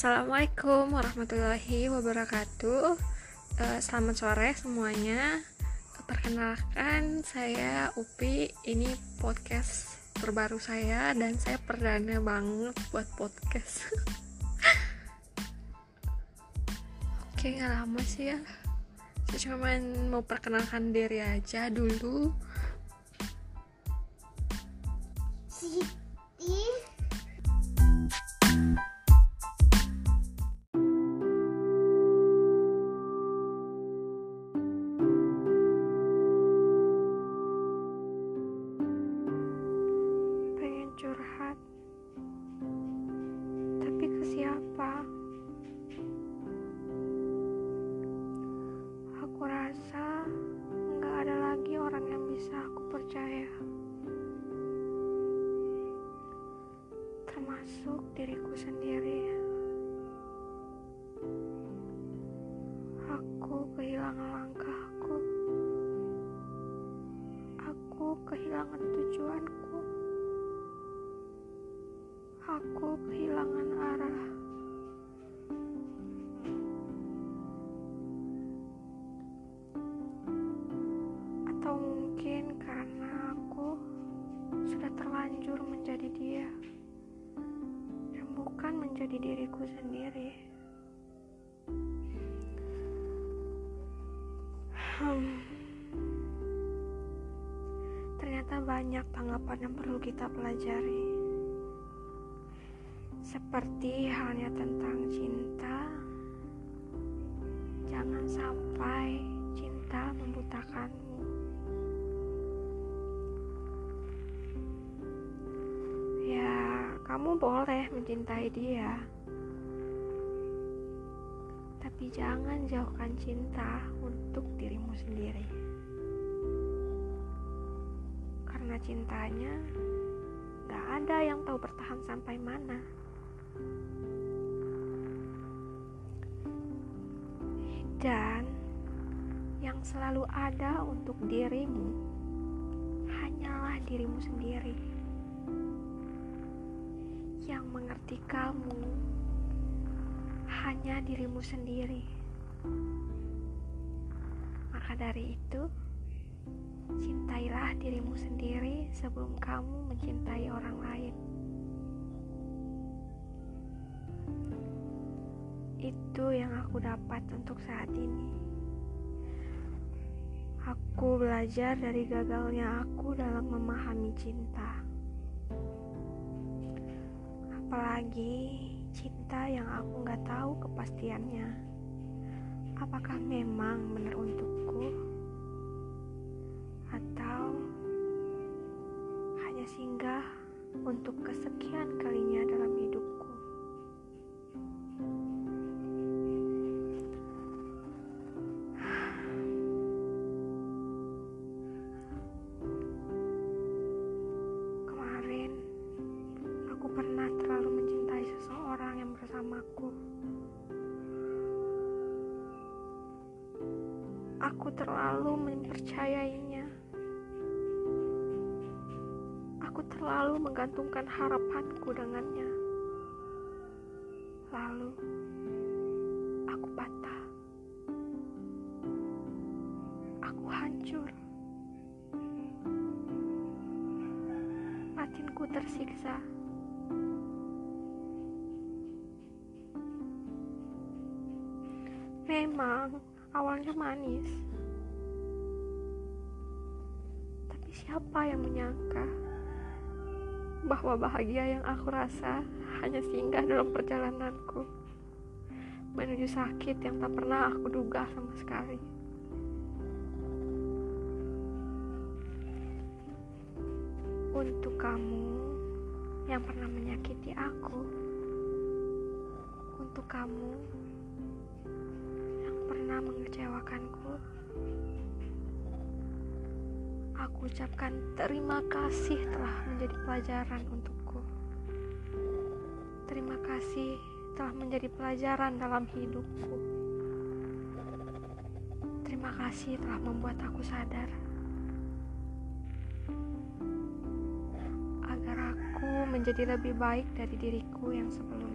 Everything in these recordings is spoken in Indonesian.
Assalamualaikum warahmatullahi wabarakatuh. Uh, selamat sore semuanya. Perkenalkan saya Upi. Ini podcast terbaru saya dan saya perdana banget buat podcast. Oke, nggak lama sih ya. Saya cuma mau perkenalkan diri aja dulu. Diriku sendiri. Hmm. Ternyata banyak tanggapan yang perlu kita pelajari seperti halnya tentang cinta, jangan sampai cinta membutakanmu. Ya, kamu boleh mencintai dia, tapi jangan jauhkan cinta untuk dirimu sendiri, karena cintanya gak ada yang tahu bertahan sampai mana. Dan yang selalu ada untuk dirimu hanyalah dirimu sendiri. Yang mengerti kamu hanya dirimu sendiri. Maka dari itu, cintailah dirimu sendiri sebelum kamu mencintai orang lain. Itu yang aku dapat untuk saat ini. Aku belajar dari gagalnya aku dalam memahami cinta. Apalagi cinta yang aku nggak tahu kepastiannya. Apakah memang benar untukku? Atau hanya singgah untuk kesekian kalinya dalam hidupku? Aku terlalu mempercayainya. Aku terlalu menggantungkan harapanku dengannya. Lalu, aku patah. Aku hancur. Batinku tersiksa. Memang awalnya manis. Tapi siapa yang menyangka bahwa bahagia yang aku rasa hanya singgah dalam perjalananku menuju sakit yang tak pernah aku duga sama sekali. Untuk kamu yang pernah menyakiti aku, untuk kamu pernah mengecewakanku. Aku ucapkan terima kasih telah menjadi pelajaran untukku. Terima kasih telah menjadi pelajaran dalam hidupku. Terima kasih telah membuat aku sadar agar aku menjadi lebih baik dari diriku yang sebelumnya.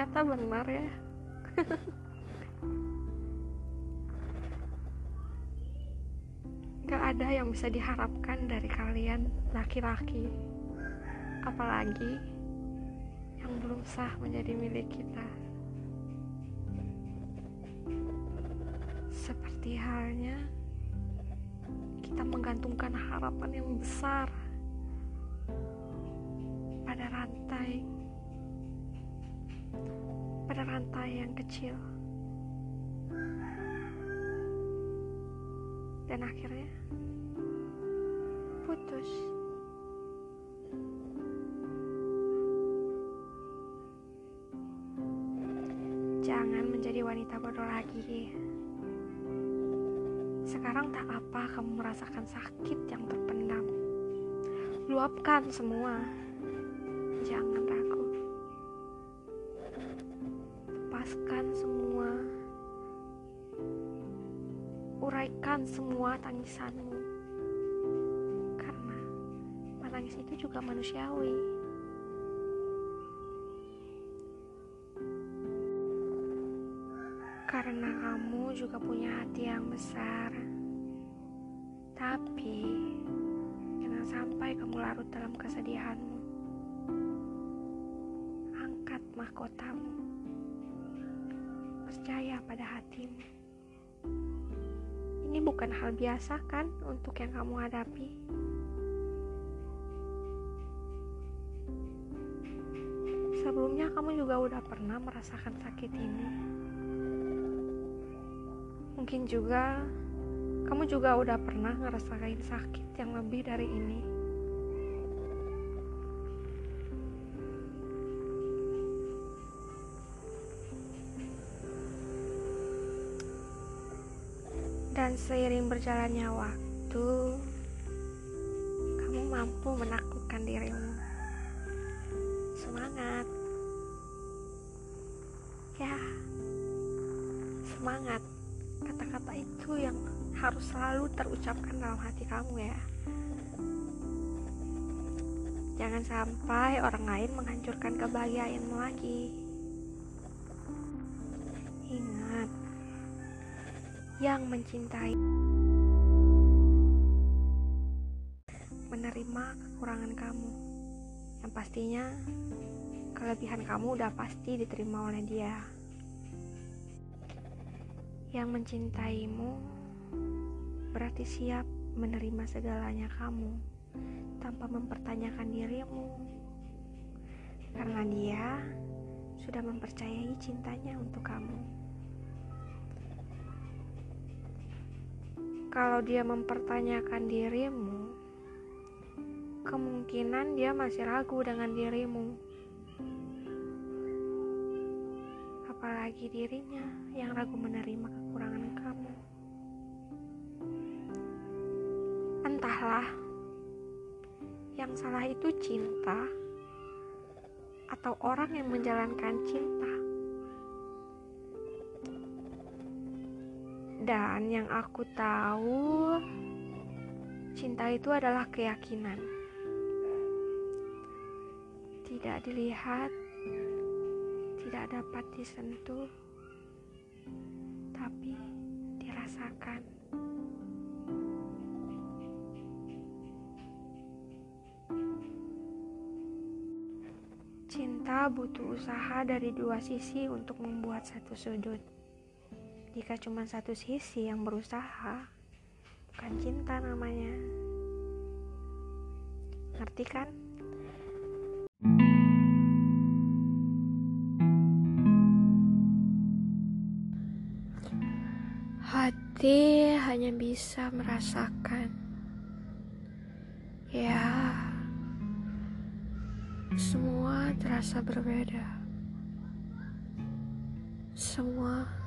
Ternyata benar ya. Gak ada yang bisa diharapkan dari kalian laki-laki. Apalagi yang belum sah menjadi milik kita. Seperti halnya kita menggantungkan harapan yang besar pada rantai pada rantai yang kecil. Dan akhirnya putus. Jangan menjadi wanita bodoh lagi. Sekarang tak apa kamu merasakan sakit yang terpendam. Luapkan semua. Jangan semua tangisanmu. Karena menangis itu juga manusiawi. Karena kamu juga punya hati yang besar. Tapi jangan sampai kamu larut dalam kesedihanmu. Angkat mahkotamu. Percaya pada hatimu ini bukan hal biasa kan untuk yang kamu hadapi sebelumnya kamu juga udah pernah merasakan sakit ini Mungkin juga kamu juga udah pernah ngerasain sakit yang lebih dari ini. Dan seiring berjalannya waktu, kamu mampu menaklukkan dirimu. Semangat. Ya. Semangat kata-kata itu yang harus selalu terucapkan dalam hati kamu ya jangan sampai orang lain menghancurkan kebahagiaanmu lagi yang mencintai. Menerima kekurangan kamu. Yang pastinya kelebihan kamu udah pasti diterima oleh dia. Yang mencintaimu berarti siap menerima segalanya kamu tanpa mempertanyakan dirimu. Karena dia sudah mempercayai cintanya untuk kamu kalau dia mempertanyakan dirimu kemungkinan dia masih ragu dengan dirimu apalagi dirinya yang ragu menerima kekurangan kamu. Entahlah, yang salah itu cinta atau orang yang menjalankan cinta. Dan yang aku tahu, cinta itu adalah keyakinan. Tidak dilihat tidak dapat disentuh, tapi dirasakan. Cinta butuh usaha dari dua sisi untuk membuat satu sudut. Jika cuma satu sisi yang berusaha, bukan cinta namanya. Ngerti kan? Hati hanya bisa merasakan, ya, semua terasa berbeda. Semua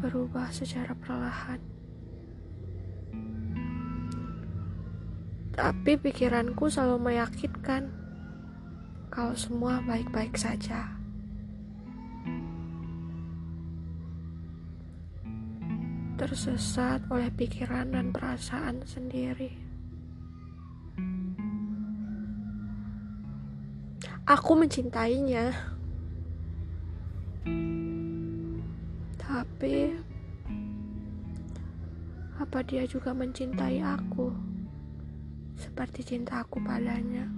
berubah secara perlahan, tapi pikiranku selalu meyakinkan kalau semua baik-baik saja. tersesat oleh pikiran dan perasaan sendiri. Aku mencintainya, Tapi apa dia juga mencintai aku seperti cinta aku padanya?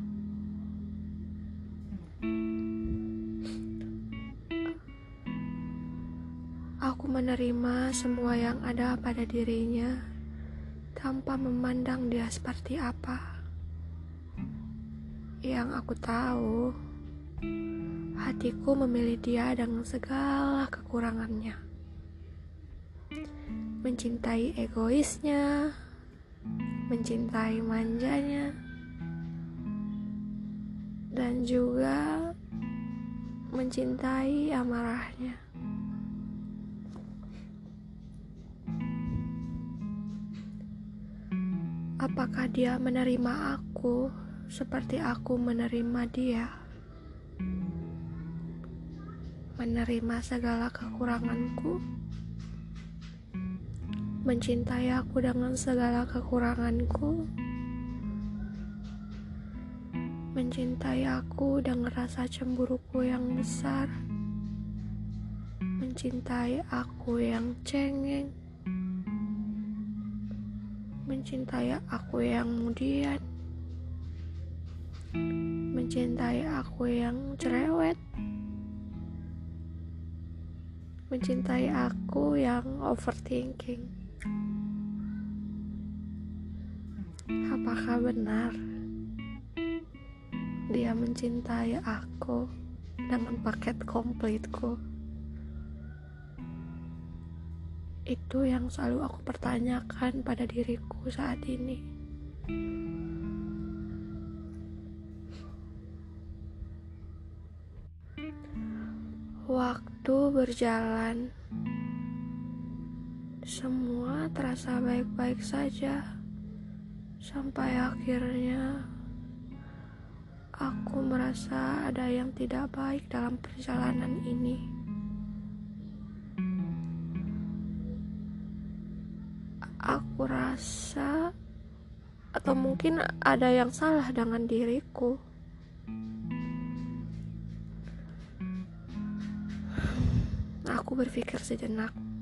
Aku menerima semua yang ada pada dirinya tanpa memandang dia seperti apa. Yang aku tahu, hatiku memilih dia dengan segala kekurangannya. Mencintai egoisnya, mencintai manjanya, dan juga mencintai amarahnya. Apakah dia menerima aku seperti aku menerima dia? Menerima segala kekuranganku, mencintai aku dengan segala kekuranganku, mencintai aku dengan rasa cemburuku yang besar, mencintai aku yang cengeng. Mencintai aku yang kemudian mencintai aku yang cerewet. Mencintai aku yang overthinking apakah benar dia mencintai aku dengan paket komplitku Itu yang selalu aku pertanyakan pada diriku saat ini. Waktu berjalan, semua terasa baik-baik saja, sampai akhirnya aku merasa ada yang tidak baik dalam perjalanan ini. aku rasa atau mungkin ada yang salah dengan diriku. Aku berpikir sejenak.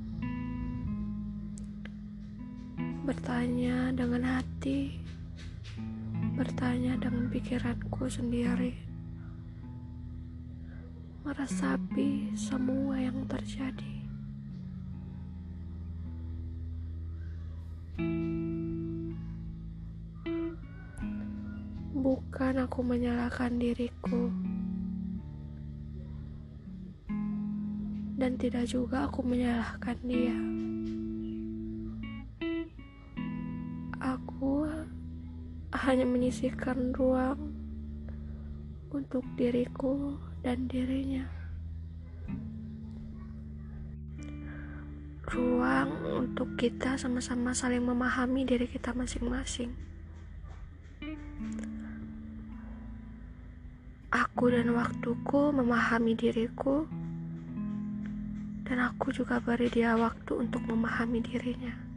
Bertanya dengan hati, bertanya dengan pikiranku sendiri. Meresapi semua yang terjadi. Bukan aku menyalahkan diriku, dan tidak juga aku menyalahkan dia. Hanya menyisihkan ruang untuk diriku dan dirinya. Ruang untuk kita sama-sama saling memahami diri kita masing-masing. Aku dan waktuku memahami diriku, dan aku juga beri dia waktu untuk memahami dirinya.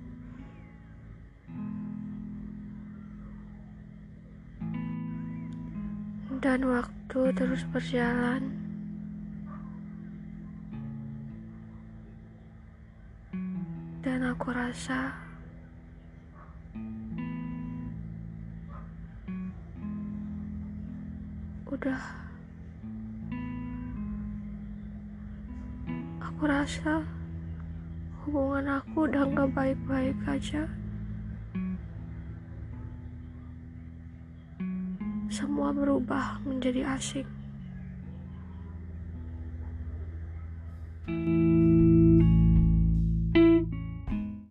Dan waktu terus berjalan. Dan aku rasa udah aku rasa hubungan aku udah gak baik-baik aja semua berubah menjadi asing